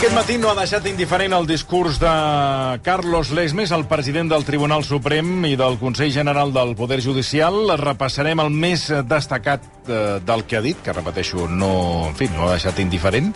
Aquest matí no ha deixat indiferent el discurs de Carlos Lesmes, el president del Tribunal Suprem i del Consell General del Poder Judicial. Repassarem el més destacat eh, del que ha dit, que repeteixo, no, en fi, no ha deixat indiferent.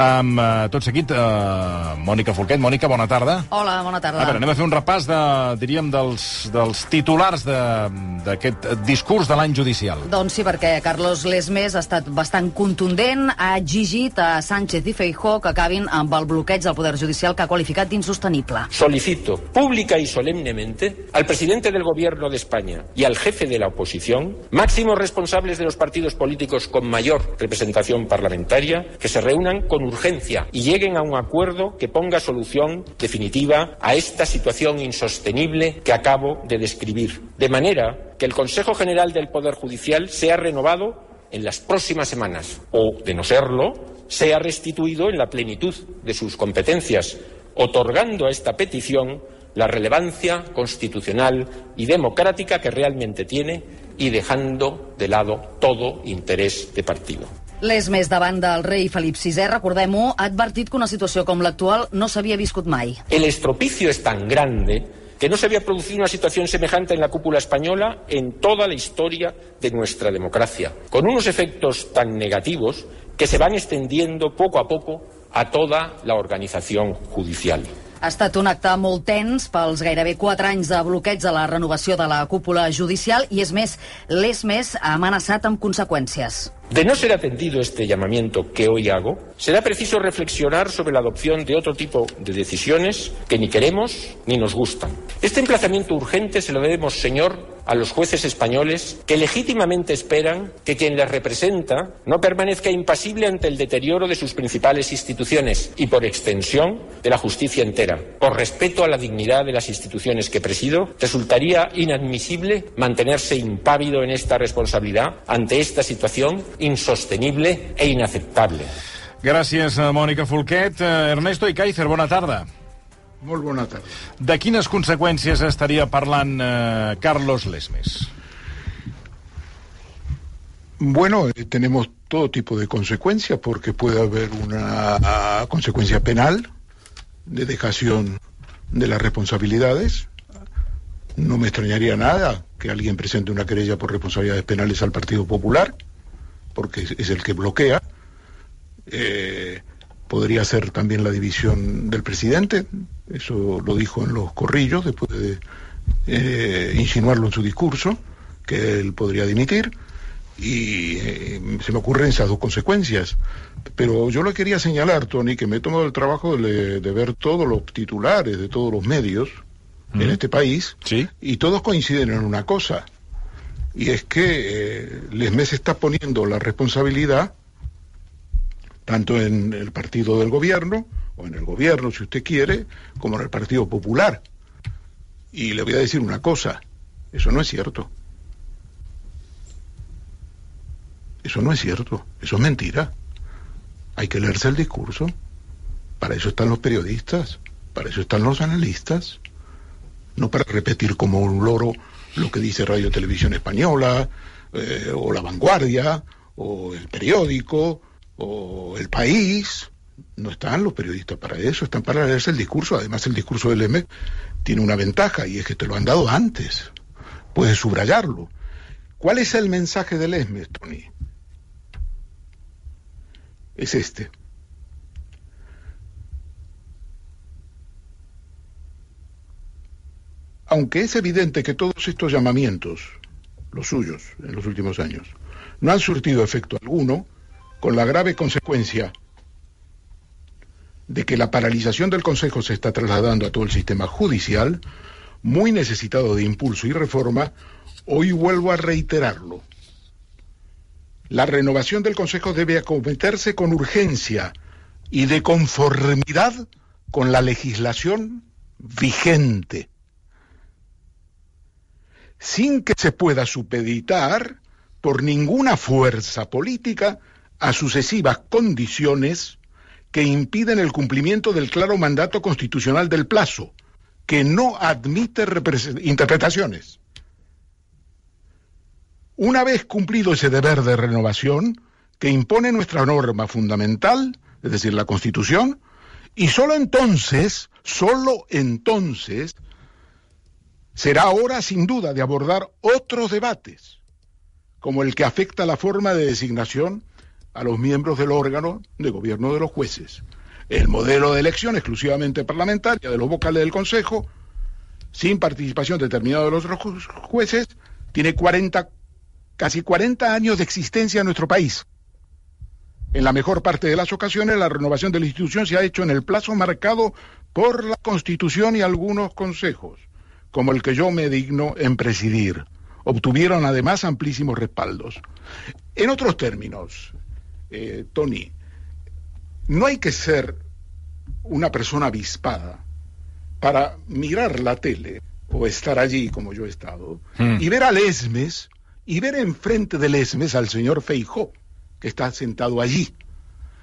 Amb eh, tot seguit, eh, Mònica Folquet. Mònica, bona tarda. Hola, bona tarda. A veure, anem a fer un repàs de, diríem, dels, dels titulars de- d'aquest discurs de l'any judicial. Doncs sí, perquè Carlos Lesmes ha estat bastant contundent, ha exigit a Sánchez i Feijó que acabin amb el bloqueig del Poder Judicial que ha qualificat d'insostenible. Solicito pública y solemnemente al presidente del Gobierno de España y al jefe de la oposición, máximos responsables de los partidos políticos con mayor representación parlamentaria, que se reúnan con urgencia y lleguen a un acuerdo que ponga solución definitiva a esta situación insostenible que acabo de describir. De manera que el Consejo General del Poder Judicial sea renovado en las próximas semanas o, de no serlo, sea restituido en la plenitud de sus competencias, otorgando a esta petición la relevancia constitucional y democrática que realmente tiene y dejando de lado todo interés de partido. Lesmes, davant del rei Felip VI, recordem-ho, ha advertit que una situació com l'actual no s'havia viscut mai. El estropicio es tan grande que no se había producido una situación semejante en la cúpula española en toda la historia de nuestra democracia, con unos efectos tan negativos que se van extendiendo poco a poco a toda la organización judicial. Ha estat un acte molt tens pels gairebé 4 anys de bloqueig de la renovació de la cúpula judicial i, és més, Lesmes ha amenaçat amb conseqüències. De no ser atendido este llamamiento que hoy hago, será preciso reflexionar sobre la adopción de otro tipo de decisiones que ni queremos ni nos gustan. Este emplazamiento urgente se lo debemos, señor, a los jueces españoles que legítimamente esperan que quien les representa no permanezca impasible ante el deterioro de sus principales instituciones y, por extensión, de la justicia entera. Por respeto a la dignidad de las instituciones que presido, resultaría inadmisible mantenerse impávido en esta responsabilidad ante esta situación insostenible e inaceptable. Gràcies, eh, Mònica Folquet. Eh, Ernesto i Kaiser, bona tarda. Molt bona tarda. De quines conseqüències estaria parlant eh, Carlos Lesmes? Bueno, eh, tenemos todo tipo de consecuencias porque puede haber una consecuencia penal de dejación de las responsabilidades. No me extrañaría nada que alguien presente una querella por responsabilidades penales al Partido Popular, porque es- es el que bloquea. Eh, podría ser también la división del presidente, eso lo dijo en los corrillos después de eh, insinuarlo en su discurso, que él podría dimitir y eh, se me ocurren esas dos consecuencias. Pero yo le quería señalar, Tony, que me he tomado el trabajo de, de ver todos los titulares de todos los medios en este país Sí. y todos coinciden en una cosa. Y es que eh, Lesmes está poniendo la responsabilidad tanto en el partido del gobierno, o en el gobierno, si usted quiere, como en el Partido Popular. Y le voy a decir una cosa, eso no es cierto. Eso no es cierto, eso es mentira. Hay que leerse el discurso. Para eso están los periodistas, para eso están los analistas. No para repetir como un loro lo que dice Radio Televisión Española, eh, o La Vanguardia, o el periódico, o El País. No están los periodistas para eso, están para leerse el discurso. Además, el discurso del M tiene una ventaja y es que te lo han dado antes. Puedes subrayarlo. ¿Cuál es el mensaje del ESME, Tony? Es este. Aunque es evidente que todos estos llamamientos, los suyos en los últimos años, no han surtido efecto alguno, con la grave consecuencia de que la paralización del Consejo se está trasladando a todo el sistema judicial, muy necesitado de impulso y reforma, hoy vuelvo a reiterarlo. La renovación del Consejo debe acometerse con urgencia y de conformidad con la legislación vigente, sin que se pueda supeditar por ninguna fuerza política a sucesivas condiciones que impiden el cumplimiento del claro mandato constitucional del plazo, que no admite interpretaciones. Una vez cumplido ese deber de renovación que impone nuestra norma fundamental, es decir, la Constitución, Y solo entonces, solo entonces, será hora sin duda de abordar otros debates, como el que afecta la forma de designación a los miembros del órgano de gobierno de los jueces, el modelo de elección exclusivamente parlamentaria de los vocales del Consejo, sin participación determinada de los otros jueces, tiene 40, casi 40 años de existencia en nuestro país. En la mejor parte de las ocasiones, la renovación de la institución se ha hecho en el plazo marcado por la Constitución y algunos consejos, como el que yo me digno en presidir. Obtuvieron además amplísimos respaldos. En otros términos, eh, Tony, no hay que ser una persona avispada para mirar la tele o estar allí como yo he estado hmm. y ver al Esmes y ver enfrente del Esmes al señor Feijó que está sentado allí.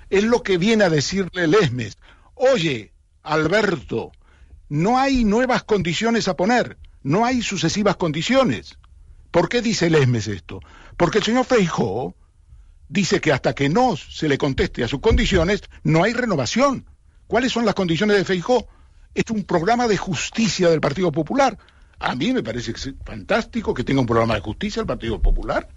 Es lo que viene a decirle Lesmes. Oye, Alberto, no hay nuevas condiciones a poner, no hay sucesivas condiciones. ¿Por qué dice Lesmes esto? Porque el señor Feijó dice que hasta que no se le conteste a sus condiciones, no hay renovación. ¿Cuáles son las condiciones de Feijó? Es un programa de justicia del Partido Popular. A mí me parece fantástico que tenga un programa de justicia el Partido Popular.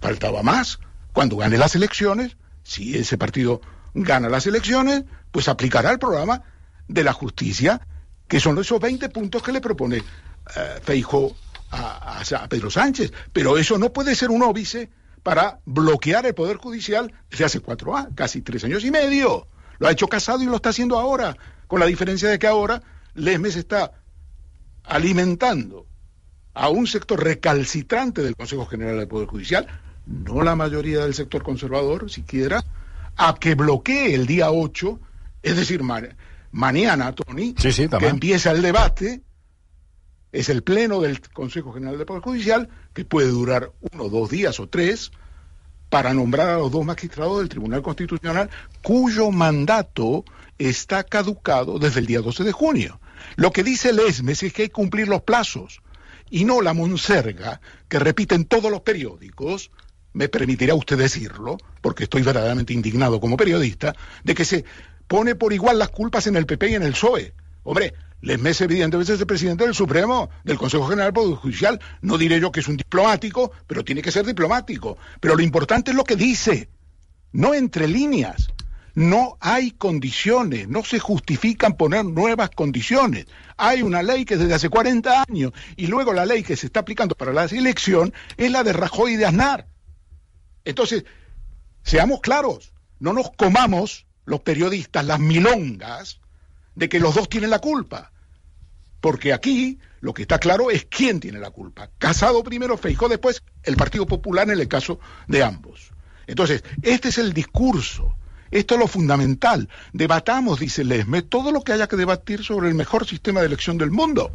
Faltaba más. Cuando gane las elecciones, si ese partido gana las elecciones, pues aplicará el programa de la justicia, que son esos 20 puntos que le propone uh, a, a, Pedro Sánchez. Pero eso no puede ser un óbice para bloquear el Poder Judicial desde hace cuatro años, casi tres años y medio. Lo ha hecho Casado y lo está haciendo ahora, con la diferencia de que ahora Lesmes está alimentando a un sector recalcitrante del Consejo General del Poder Judicial, no la mayoría del sector conservador siquiera, a que bloquee el día 8, es decir, mañana, Tony, que empieza el debate, es el pleno del Consejo General del Poder Judicial, que puede durar uno, dos días o tres, para nombrar a los dos magistrados del Tribunal Constitucional, cuyo mandato está caducado desde el día 12 de junio. Lo que dice el ESMES es que hay que cumplir los plazos y no la monserga que repiten todos los periódicos me permitirá usted decirlo, porque estoy verdaderamente indignado como periodista, de que se pone por igual las culpas en el PP y en el PSOE. Hombre, Les evidentemente es el presidente del Supremo, del Consejo General Poder Judicial. No diré yo que es un diplomático, pero tiene que ser diplomático. Pero lo importante es lo que dice, no entre líneas. No hay condiciones, no se justifican poner nuevas condiciones. Hay una ley que desde hace 40 años y luego la ley que se está aplicando para la elección es la de Rajoy y de Aznar. Entonces, seamos claros, no nos comamos los periodistas las milongas de que los dos tienen la culpa. Porque aquí lo que está claro es quién tiene la culpa. Casado primero, Feijó después, el Partido Popular en el caso de ambos. Entonces, este es el discurso. Esto es lo fundamental. Debatamos, dice Lesme, todo lo que haya que debatir sobre el mejor sistema de elección del mundo.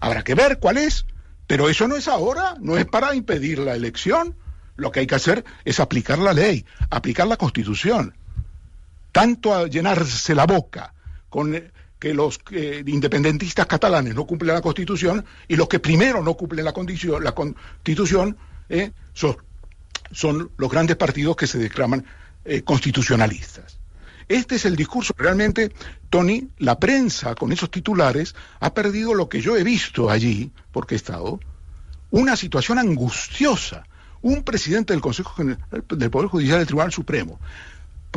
Habrá que ver cuál es. Pero eso no es ahora, no es para impedir la elección. Lo que hay que hacer es aplicar la ley, aplicar la constitución. Tanto a llenarse la boca con eh, que los eh, independentistas catalanes no cumplen la constitución y los que primero no cumplen la, constitución eh, son, son, los grandes partidos que se declaman constitucionalistas. Este es el discurso. Realmente, Tony, la prensa con esos titulares ha perdido lo que yo he visto allí, porque he estado, una situación angustiosa. Un presidente del Consejo General del Poder Judicial del Tribunal Supremo,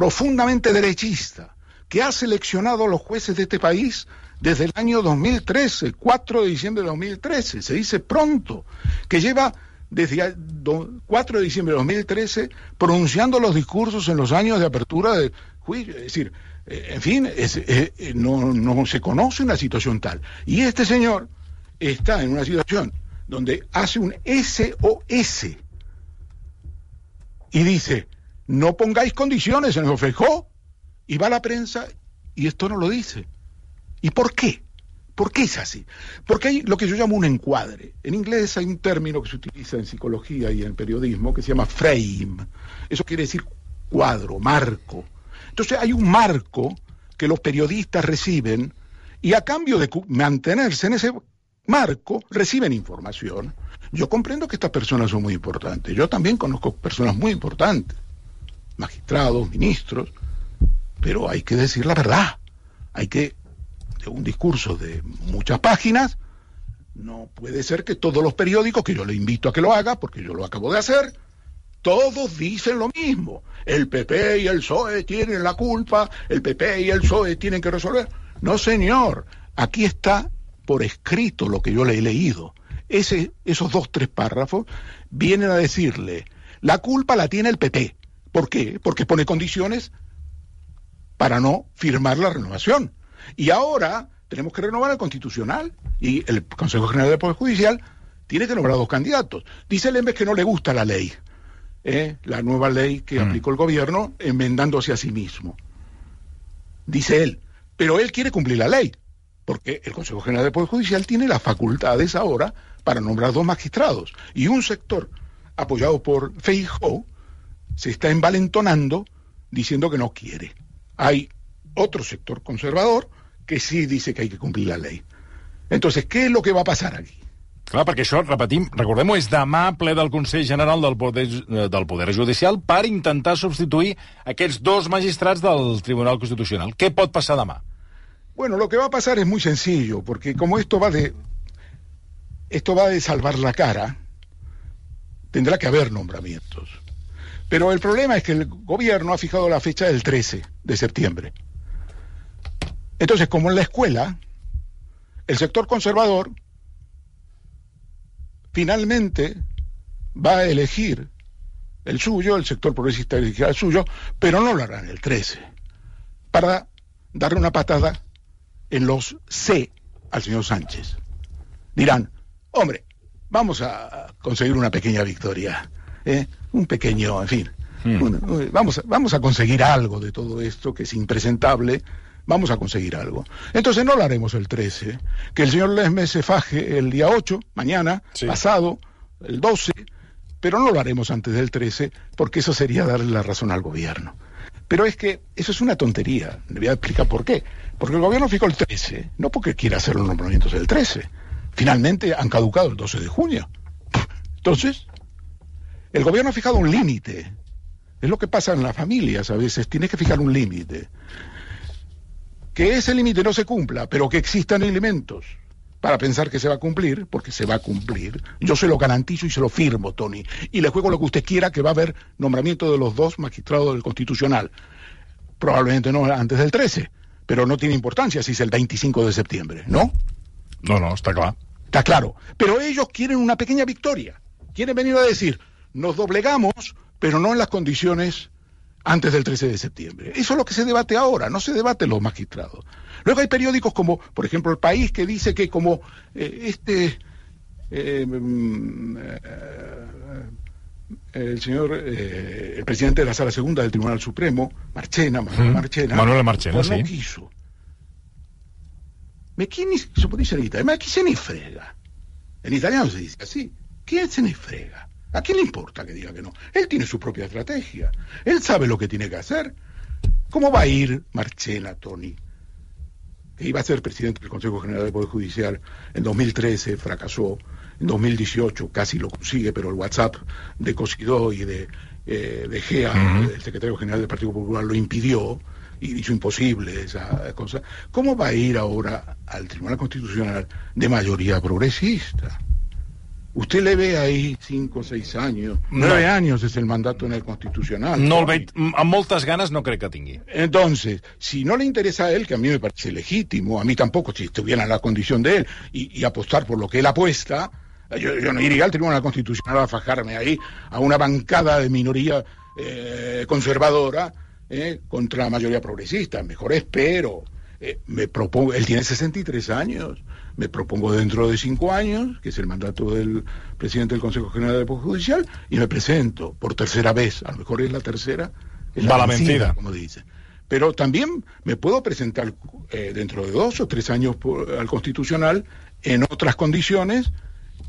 profundamente derechista, que ha seleccionado a los jueces de este país desde el año 2013, 4 de diciembre de 2013, se dice pronto, que lleva desde 4 de diciembre de 2013 pronunciando los discursos en los años de apertura del juicio. Es decir, eh, en fin, eh, eh, no, no se conoce una situación tal. Y este señor está en una situación donde hace un SOS y dice, no pongáis condiciones, en el Feijó, y va la prensa y esto no lo dice. ¿Y por qué? ¿Por qué es así? Porque hay lo que yo llamo un encuadre. En inglés hay un término que se utiliza en psicología y en periodismo que se llama frame. Eso quiere decir cuadro, marco. Entonces hay un marco que los periodistas reciben y a cambio de mantenerse en ese marco reciben información. Yo comprendo que estas personas son muy importantes. Yo también conozco personas muy importantes, magistrados, ministros, pero hay que decir la verdad. Hay que, de un discurso de muchas páginas, no puede ser que todos los periódicos, que yo le invito a que lo haga, porque yo lo acabo de hacer, todos dicen lo mismo. El PP y el PSOE tienen la culpa, el PP y el PSOE tienen que resolver. No, señor, aquí está por escrito lo que yo le he leído. Ese, esos dos, tres párrafos vienen a decirle, la culpa la tiene el PP. ¿Por qué? Porque pone condiciones para no firmar la renovación. Y ahora tenemos que renovar el constitucional y el Consejo General del Poder Judicial tiene que nombrar dos candidatos. Dice el Lembes que no le gusta la ley, ¿eh? la nueva ley que mm. aplicó el gobierno enmendándose a sí mismo. Dice él, pero él quiere cumplir la ley, porque el Consejo General del Poder Judicial tiene las facultades ahora para nombrar dos magistrados. Y un sector apoyado por Feijóo se está envalentonando diciendo que no quiere. Hay otro sector conservador que sí dice que hay que cumplir la ley. Entonces, ¿qué es lo que va a pasar aquí? Clar, perquè això, repetim, recordem-ho, és demà ple del Consell General del Poder, eh, del Poder Judicial per intentar substituir aquests dos magistrats del Tribunal Constitucional. Què pot passar demà? Bueno, lo que va a pasar es muy sencillo, porque como esto va de esto va de salvar la cara, tendrá que haber nombramientos. Pero el problema es que el gobierno ha fijado la fecha del 13 de septiembre. Entonces, como en la escuela, el sector conservador finalmente va a elegir el suyo, el sector progresista elegirá el suyo, pero no lo harán el 13, para darle una patada en los C al señor Sánchez. Dirán, hombre, vamos a conseguir una pequeña victoria, ¿eh? un pequeño, en fin, hmm. vamos, a, vamos a conseguir algo de todo esto que es impresentable, vamos a conseguir algo. Entonces no lo haremos el 13, que el señor Lesme se faje el día 8, mañana, pasado, el 12, pero no lo haremos antes del 13, porque eso sería darle la razón al gobierno. Pero es que eso es una tontería, le voy a explicar por qué. Porque el gobierno fijó el 13, no porque quiera hacer los nombramientos el 13. Finalmente han caducado el 12 de junio. Entonces, el gobierno ha fijado un límite. Es lo que pasa en las familias a veces, tiene que fijar un límite que ese límite no se cumpla, pero que existan elementos para pensar que se va a cumplir, porque se va a cumplir, yo se lo garantizo y se lo firmo, Tony. Y le juego lo que usted quiera, que va a haber nombramiento de los dos magistrados del Constitucional. Probablemente no antes del 13, pero no tiene importancia si es el 25 de septiembre, ¿no? No, no, está claro. Está claro. Pero ellos quieren una pequeña victoria. Quieren venir a decir, nos doblegamos, pero no en las condiciones antes del 13 de septiembre. Eso es lo que se debate ahora, no se debate los magistrados. Luego hay periódicos como, por ejemplo, El País, que dice que como eh, este... Eh, mm, eh, el señor, el presidente de la Sala Segunda del Tribunal Supremo, Marchena, Manuel Marchena, Manuel Marchena, pues no sí. quiso. Me chi se puede decir en italiano, ma chi se ne frega? En italiano se dice así, ¿quién se ne frega? ¿A quién le importa que diga que no? Él tiene su propia estrategia. Él sabe lo que tiene que hacer. ¿Cómo va a ir Marchena, Tony? Que iba a ser presidente del Consejo General del Poder Judicial en 2013, fracasó. En 2018 casi lo consigue, pero el WhatsApp de Cosidó y de, eh, de Gea, el secretario general del Partido Popular, lo impidió y hizo imposible esa cosa. ¿Cómo va a ir ahora al Tribunal Constitucional de mayoría progresista? Usted le ve ahí cinco o seis años. Nueve años es el mandato en el constitucional. No el veig, amb moltes ganas no creo que tingui. Entonces, si no le interesa a él, que a mí me parece legítimo, a mí tampoco, si estuviera en la condición de él, y, apostar por lo que él apuesta, yo, no iría al Tribunal Constitucional a fajarme ahí a una bancada de minoría eh, conservadora eh, contra la mayoría progresista. Mejor espero. Eh, me propongo, él tiene 63 años me propongo dentro de cinco años, que es el mandato del presidente del Consejo General del Poder Judicial, y me presento por tercera vez, a lo mejor es la tercera, es la, vencida, como dice. Pero también me puedo presentar eh, dentro de dos o tres años al Constitucional en otras condiciones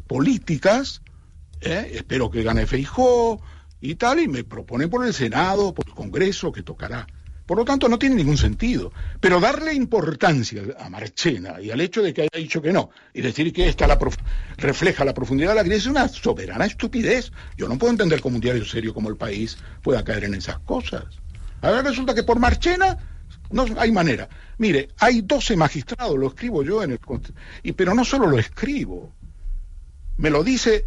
políticas, eh, espero que gane Feijó y tal, y me propone por el Senado, por el Congreso, que tocará. Por lo tanto, no tiene ningún sentido. Pero darle importancia a Marchena y al hecho de que haya dicho que no, y decir que esta refleja la profundidad de la crisis, es una soberana estupidez. Yo no puedo entender cómo un diario serio como El País pueda caer en esas cosas. Ahora resulta que por Marchena No hay manera. Mire, hay 12 magistrados, lo escribo yo en el... Y, pero no solo lo escribo, me lo dice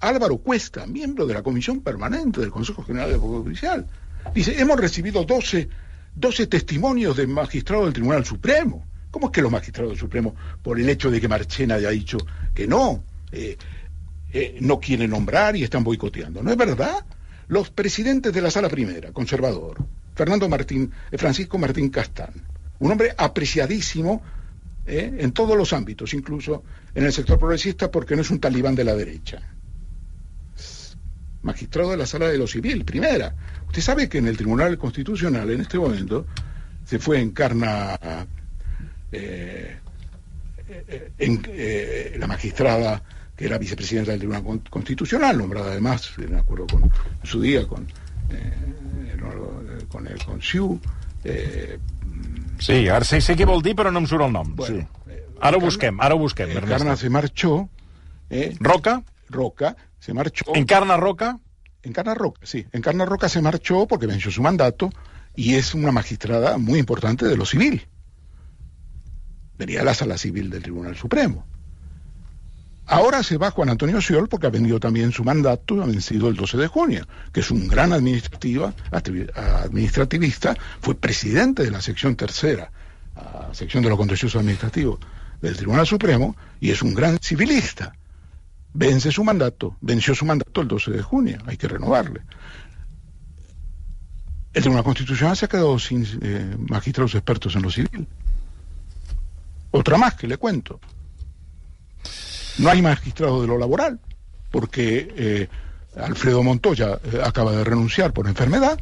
Álvaro Cuesta, miembro de la Comisión Permanente del Consejo General del Poder Judicial. Dice, hemos recibido 12, 12 testimonios de magistrados del Tribunal Supremo. ¿Cómo es que los magistrados del Supremo, por el hecho de que Marchena haya dicho que no, eh, eh, no quieren nombrar y están boicoteando? ¿No es verdad? Los presidentes de la Sala Primera, conservador, Fernando Martín, eh, Francisco Martín Castán, un hombre apreciadísimo en todos los ámbitos, incluso en el sector progresista, porque no es un talibán de la derecha magistrado de la Sala de lo Civil, primera. Usted sabe que en el Tribunal Constitucional en este momento se fue encarna eh, eh, en, eh, la magistrada que era vicepresidenta del Tribunal Constitucional, nombrada además, en acuerdo con su día, con, con, el, con Siu. sí, ara sé, sé què vol dir, però no em surt el nom. Bueno, sí. Ara ho busquem, ara ho busquem. Encarna se marchó. Roca? Roca se marchó. ¿Encarna Roca? Encarna Roca, sí. Encarna Roca se marchó porque venció su mandato y es una magistrada muy importante de lo civil. Venía a la sala civil del Tribunal Supremo. Ahora se va Juan Antonio Sciol porque ha vendido también su mandato, ha vencido el 12 de junio, que es un gran administrativa, administrativista, fue presidente de la sección tercera, sección de lo contencioso administrativo del Tribunal Supremo, y es un gran civilista vence su mandato, venció su mandato el 12 de junio, hay que renovarle. El Tribunal Constitucional se ha quedado sin eh, magistrados expertos en lo civil. Otra más que le cuento. No hay magistrado de lo laboral, porque eh, Alfredo Montoya eh, acaba de renunciar por enfermedad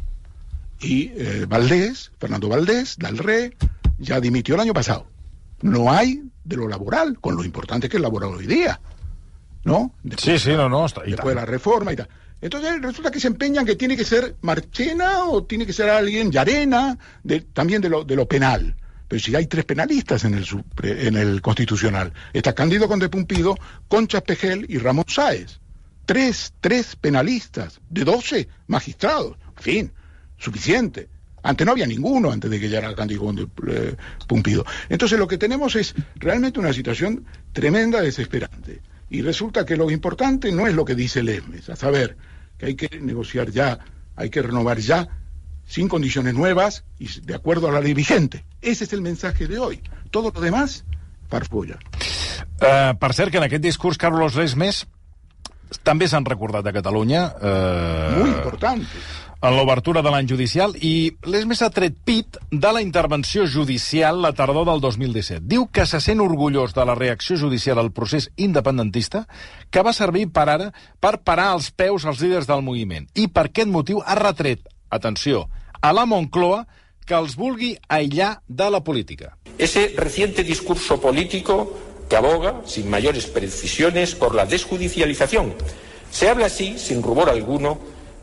y Valdés, Fernando Valdés, Dalre, ya dimitió el año pasado. No hay de lo laboral, con lo importante que es laboral hoy día. ¿No? sí, sí, no, no. después de la reforma y tal. Entonces resulta que se empeñan que tiene que ser Marchena o tiene que ser alguien, Yarena, de, también de lo, de lo penal. Pero si hay tres penalistas en el, en el Constitucional, está Cándido Conde Pumpido, Concha Pejel y Ramón Sáez. Tres, tres penalistas de doce magistrados. En fin, suficiente. Antes no había ninguno, antes de que llegara Cándido Conde eh, Pumpido. Entonces lo que tenemos es realmente una situación tremenda, desesperante. Y resulta que lo importante no es lo que dice el ESMES, a saber, que hay que negociar ya, hay que renovar ya, sin condiciones nuevas y de acuerdo a la ley vigente. Ese es el mensaje de hoy. Todo lo demás, farfolla. Uh, per cert, que en aquest discurs Carlos Lesmes també s'han recordat a Catalunya. Uh, Muy importante en l'obertura de l'any judicial i l'ESMES ha tret pit de la intervenció judicial la tardor del 2017. Diu que se sent orgullós de la reacció judicial al procés independentista que va servir per ara per parar els peus als líders del moviment. I per aquest motiu ha retret, atenció, a la Moncloa que els vulgui aïllar de la política. Ese reciente discurso político que aboga, sin mayores precisiones, por la desjudicialización. Se habla así, sin rubor alguno,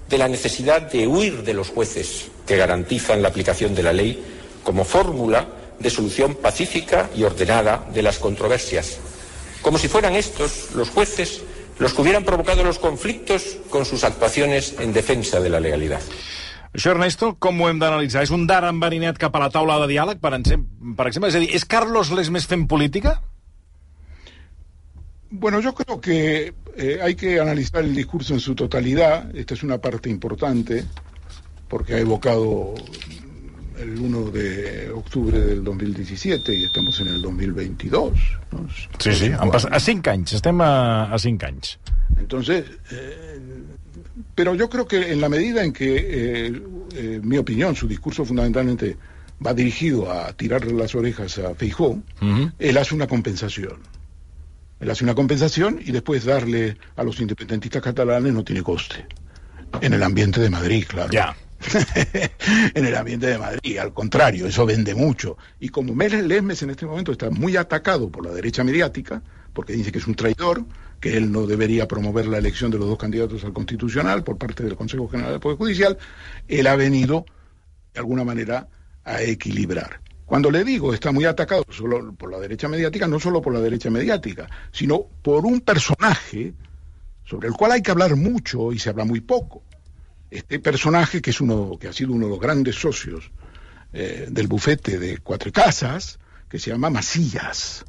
de la necesidad de huir de los jueces que garantizan la aplicación de la ley como fórmula de solución pacífica y ordenada de las controversias, como si fueran estos, los jueces, los que hubieran provocado los conflictos con sus actuaciones en defensa de la legalidad. Això, Ernesto, com ho hem d'analitzar? És un dar enverinat cap a la taula de diàleg, per, per exemple? És a dir, és Carlos Lesmes fent política? Bueno, yo creo que eh, hay que analizar el discurso en su totalidad. Esta es una parte importante porque ha evocado el 1 de octubre del 2017 y estamos en el 2022. ¿no? Sí, sí, han passat a 5 anys, estem a, a 5 anys. Entonces, eh, pero yo creo que en la medida en que, eh, eh, mi opinión, su discurso fundamentalmente va dirigido a tirarle las orejas a Feijó, uh -huh. él hace una compensación. Él hace una compensación y después darle a los independentistas catalanes no tiene coste. En el ambiente de Madrid, claro. Ya. en el ambiente de Madrid, al contrario, eso vende mucho. Y como Meles Lesmes en este momento está muy atacado por la derecha mediática, porque dice que es un traidor, que él no debería promover la elección de los dos candidatos al constitucional por parte del Consejo General del Poder Judicial, él ha venido, de alguna manera, a equilibrar. Cuando le digo está muy atacado solo por la derecha mediática, no solo por la derecha mediática, sino por un personaje sobre el cual hay que hablar mucho y se habla muy poco. Este personaje que es uno que ha sido uno de los grandes socios eh, del bufete de Cuatro Casas, que se llama Macías,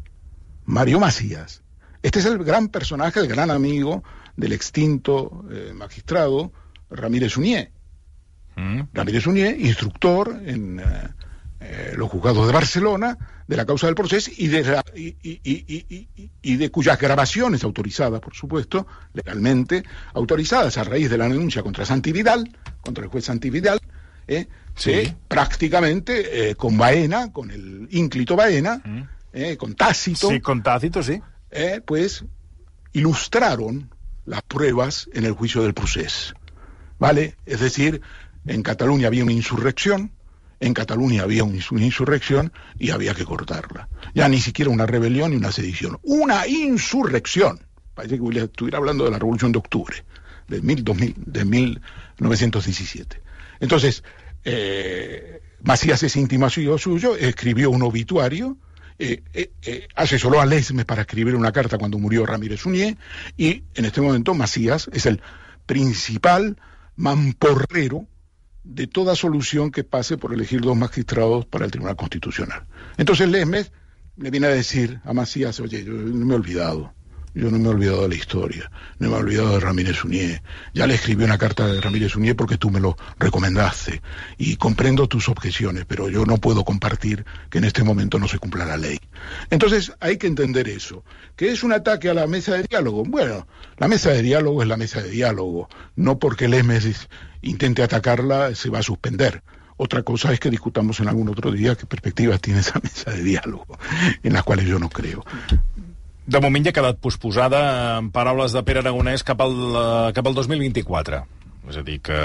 Mario Macías. Este es el gran personaje, el gran amigo del extinto eh, magistrado Ramírez Uñé. Mm. Ramírez Uñé, instructor en eh, eh, los juzgados de Barcelona de la causa del proceso y de, y, de cuyas grabaciones autorizadas, por supuesto, legalmente autorizadas a raíz de la denuncia contra Santi Vidal, contra el juez Santi Vidal, eh, prácticamente eh, con Baena, con el ínclito Baena, mm. eh, con Tácito. Sí, con Tácito, sí. pues ilustraron las pruebas en el juicio del proceso. ¿Vale? Es decir, en Cataluña había una insurrección, en Cataluña había una insurrección y había que cortarla. Ya ni siquiera una rebelión ni una sedición. Una insurrección. Parece que estuviera hablando de la Revolución de Octubre, de, mil, de 1917. Entonces, eh, Macías es íntimo suyo, escribió un obituario, eh, eh, eh, asesoró a Lesmes para escribir una carta cuando murió Ramírez Uñé, y en este momento Macías es el principal mamporrero de toda solución que pase por elegir dos magistrados para el Tribunal Constitucional. Entonces Lesmes le viene a decir a Macías, oye, yo me he olvidado, yo no me he olvidado de la historia, no me he olvidado de Ramírez Uñé. Ya le escribí una carta de Ramírez Uñé porque tú me lo recomendaste y comprendo tus objeciones, pero yo no puedo compartir que en este momento no se cumpla la ley. Entonces hay que entender eso. ¿Que es un ataque a la mesa de diálogo? Bueno, la mesa de diálogo es la mesa de diálogo. No porque Lesmes intente atacarla se va a suspender. Otra cosa es que discutamos en algún otro día qué perspectivas tiene esa mesa de diálogo, en las cuales yo no creo. De moment ja ha quedat posposada, en paraules de Pere Aragonès, cap al, eh, cap al 2024. És a dir, que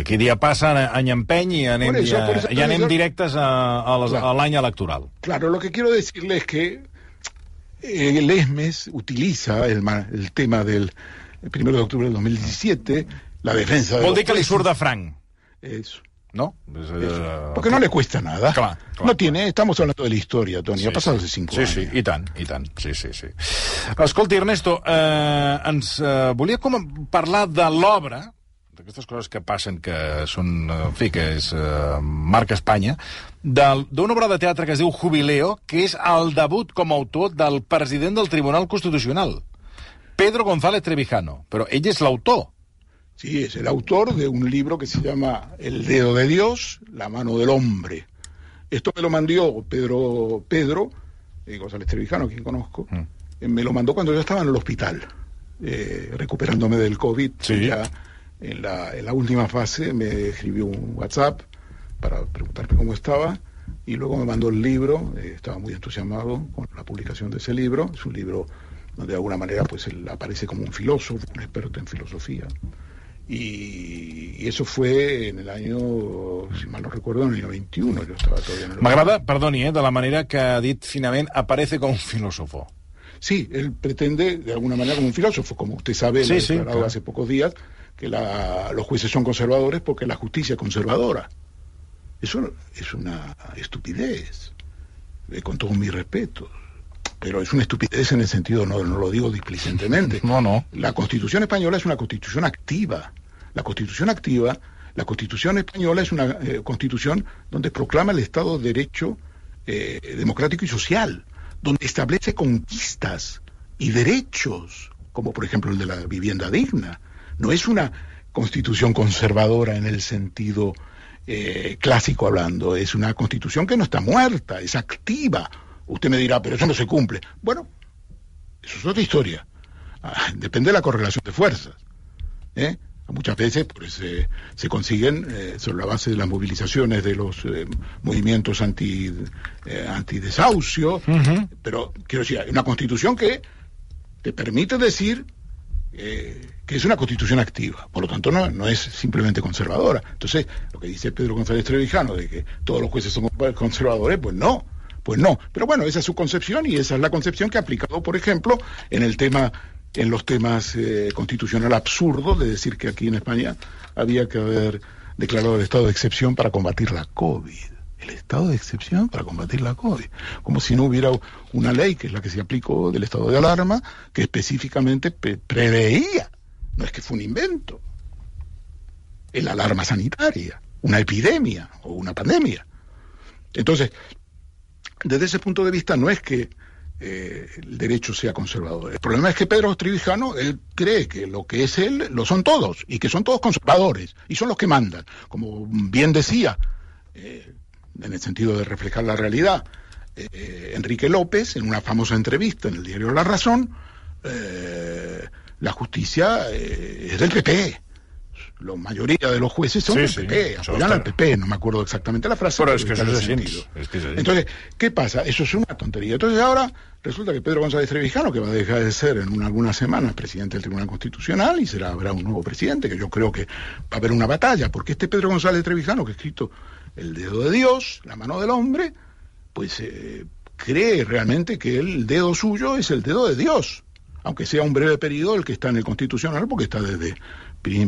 aquí dia passa, any empeny i anem, eso, ja, eso, ja anem directes a, a, les, claro. l'any electoral. Claro, lo que quiero decirle es que eh, el ESMES utiliza el, el tema del 1 de octubre del 2017, la defensa... Vol dir que li surt de franc. Eso. ¿No? Uh, Porque no le cuesta nada. Clar, clar, no tiene, estamos hablando de la historia, Toni, sí, ha passat sí. cinc sí, anys. Sí, sí, i tant, i tant, sí, sí, sí. Escolti, Ernesto, eh, ens eh, volia com parlar de l'obra, d'aquestes coses que passen, que són, en fi, que és eh, marca Espanya, d'una obra de teatre que es diu Jubileo, que és el debut com a autor del president del Tribunal Constitucional, Pedro González Trevijano, però ell és l'autor. Sí, es el autor de un libro que se llama El dedo de Dios, la mano del hombre. Esto me lo mandó Pedro, Pedro eh, González Trevijano, quien conozco, mm. eh, me lo mandó cuando yo estaba en el hospital, eh, recuperándome del COVID. Ya en la, en la última fase me escribió un WhatsApp para preguntarme cómo estaba y luego me mandó el libro, eh, estaba muy entusiasmado con la publicación de ese libro, es un libro donde de alguna manera pues él aparece como un filósofo, un experto en filosofía. Y, eso fue en el año, si mal no recuerdo, en el año 21. Yo estaba todavía en el M'agrada, perdoni, eh, de la manera que ha dit finalment, aparece como un filósofo. Sí, él pretende de alguna manera como un filósofo, como usted sabe, sí, sí, claro. hace pocos días, que la, los jueces son conservadores porque la justicia es conservadora. Eso es una estupidez, eh, con todo mi respeto pero es una estupidez en el sentido, no, no lo digo displicentemente. No, no. La Constitución española es una Constitución activa. La Constitución activa, la Constitución española es una eh, Constitución donde proclama el Estado de Derecho eh, democrático y social, donde establece conquistas y derechos, como por ejemplo el de la vivienda digna. No es una Constitución conservadora en el sentido eh, clásico hablando, es una Constitución que no está muerta, es activa Usted me dirá, pero eso no se cumple. Bueno, eso es otra historia. Ah, depende de la correlación de fuerzas. ¿eh? Muchas veces pues, eh, se consiguen eh, sobre la base de las movilizaciones de los movimientos anti, antidesahucio, pero quiero decir, hay una constitución que te permite decir que es una constitución activa, por lo tanto no, no es simplemente conservadora. Entonces, lo que dice Pedro González Trevijano de que todos los jueces son conservadores, pues no, pues no, pero bueno, esa es su concepción y esa es la concepción que ha aplicado, por ejemplo, en el tema en los temas eh, constitucional absurdo de decir que aquí en España había que haber declarado el estado de excepción para combatir la COVID. El estado de excepción para combatir la COVID. Como si no hubiera una ley, que es la que se aplicó del estado de alarma, que específicamente preveía, no es que fue un invento, el alarma sanitaria, una epidemia o una pandemia. Entonces, desde ese punto de vista no es que eh, el derecho sea conservador. El problema es que Pedro Tribijano, él cree que lo que es él lo son todos y que son todos conservadores y son los que mandan. Como bien decía, eh, en el sentido de reflejar la realidad, eh, Enrique López, en una famosa entrevista en el diario La Razón, la justicia es del PP la mayoría de los jueces son del PP, apoyan al PP, no me acuerdo exactamente la frase. Pero es que eso es, es que Entonces, ¿qué pasa? Eso es una tontería. Entonces ahora resulta que Pedro González Trevijano, que va a dejar de ser en algunas semanas presidente del Tribunal Constitucional, y será habrá un nuevo presidente, que yo creo que va a haber una batalla, porque este Pedro González Trevijano, que ha escrito El dedo de Dios, la mano del hombre, pues eh, cree realmente que el dedo suyo es el dedo de Dios aunque sea un breve periodo el que está en el Constitucional, porque está desde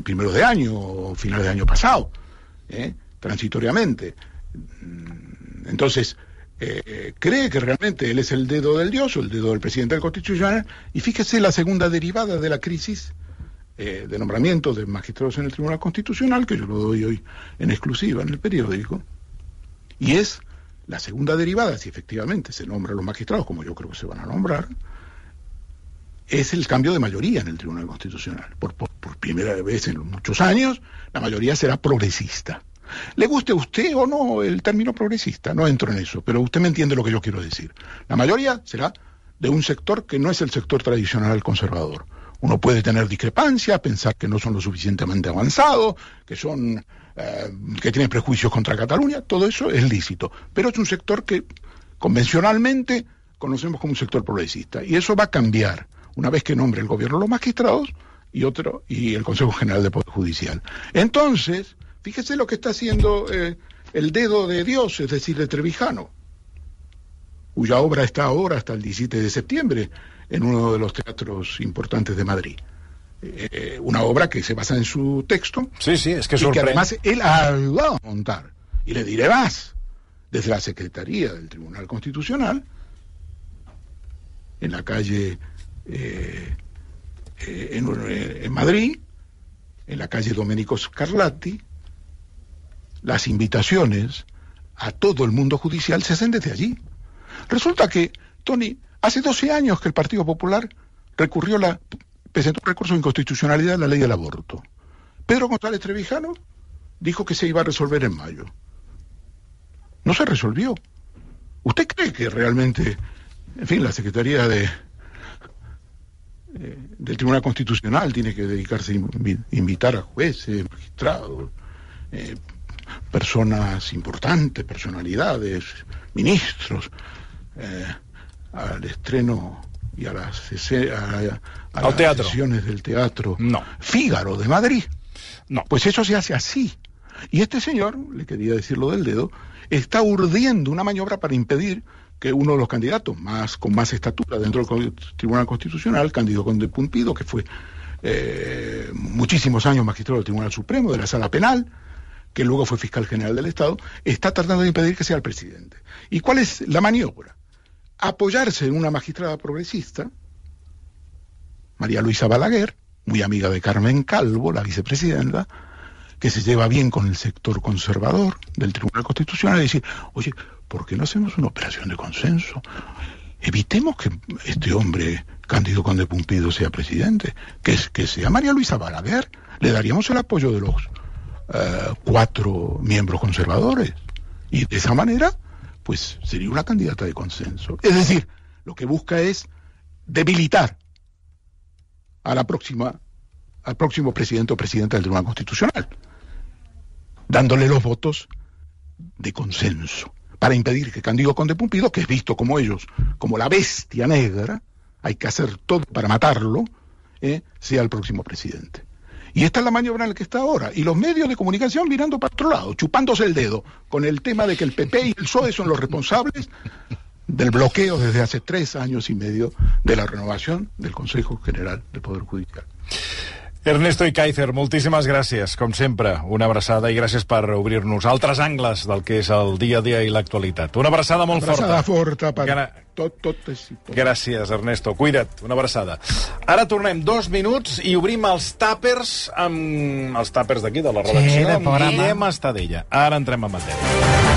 primeros de año o finales de año pasado, ¿eh? transitoriamente. Mm, entonces, eh, cree que realmente él es el dedo del Dios o el dedo del presidente del Constitucional, y fíjese la segunda derivada de la crisis eh, de nombramiento de magistrados en el Tribunal Constitucional, que yo lo doy hoy en exclusiva en el periódico, y es la segunda derivada, si efectivamente se nombran los magistrados, como yo creo que se van a nombrar, es el cambio de mayoría en el Tribunal Constitucional. Por, primera vez en muchos años, la mayoría será progresista. Le guste a usted o no el término progresista, no entro en eso, pero usted me entiende lo que yo quiero decir. La mayoría será de un sector que no es el sector tradicional conservador. Uno puede tener discrepancia, pensar que no son lo suficientemente avanzados, que son eh, que tienen prejuicios contra Cataluña, todo eso es lícito, pero es un sector que convencionalmente conocemos como un sector progresista y eso va a cambiar una vez que nombre el gobierno los magistrados y otro y el Consejo General de Poder Judicial. Entonces, fíjese lo que está haciendo eh, el dedo de Dios, es decir, de Trevijano, cuya obra está ahora hasta el 17 de septiembre en uno de los teatros importantes de Madrid. Eh, una obra que se basa en su texto. Sí, sí, es que y que además él ayudado a montar. Y le diré más, desde la Secretaría del Tribunal Constitucional, en la calle eh, eh, en, Madrid, en la calle Domenico Scarlatti, las invitaciones a todo el mundo judicial se hacen desde allí. Resulta que, Tony, hace 12 años que el Partido Popular recurrió la, presentó un recurso de inconstitucionalidad a la ley del aborto. Pedro González Trevijano dijo que se iba a resolver en mayo. No se resolvió. ¿Usted cree que realmente, en fin, la Secretaría de, eh, del Tribunal Constitucional tiene que dedicarse a invitar a jueces, magistrados, eh, personas importantes, personalidades, ministros, eh, al estreno y a las, a, sesiones del teatro no. Fígaro de Madrid. No. Pues eso se hace así. Y este señor, le quería decirlo del dedo, está urdiendo una maniobra para impedir que uno de los candidatos más con más estatura dentro del Tribunal Constitucional, Cándido Conde Pumpido, que fue eh, muchísimos años magistrado del Tribunal Supremo, de la Sala Penal, que luego fue fiscal general del Estado, está tratando de impedir que sea el presidente. ¿Y cuál es la maniobra? Apoyarse en una magistrada progresista, María Luisa Balaguer, muy amiga de Carmen Calvo, la vicepresidenta, que se lleva bien con el sector conservador del Tribunal Constitucional, y decir, oye, ¿por qué no hacemos una operación de consenso? Evitemos que este hombre, Cándido Conde Pumpido, sea presidente, que, que sea María Luisa Balaguer. Le daríamos el apoyo de los eh, cuatro miembros conservadores. Y de esa manera, pues sería una candidata de consenso. Es decir, lo que busca es debilitar a la próxima, al próximo presidente o presidenta del Tribunal Constitucional, dándole los votos de consenso para impedir que Candido Conde Pumpido, que es visto como ellos, como la bestia negra, hay que hacer todo para matarlo, ¿eh? sea el próximo presidente. Y esta es la maniobra en la que está ahora. Y los medios de comunicación mirando para otro lado, chupándose el dedo, con el tema de que el PP y el PSOE son los responsables del bloqueo desde hace tres años y medio de la renovación del Consejo General del Poder Judicial. Ernesto i Kaiser, moltíssimes gràcies, com sempre. Una abraçada i gràcies per obrir-nos altres angles del que és el dia a dia i l'actualitat. Una abraçada molt abraçada forta. forta per Gra tot, tot, és, tot. Gràcies, Ernesto. Cuida't, una abraçada. Ara tornem dos minuts i obrim els tàpers amb els tàpers d'aquí, de la redacció, sí, amb Guillem Estadella. Ara entrem en matèria.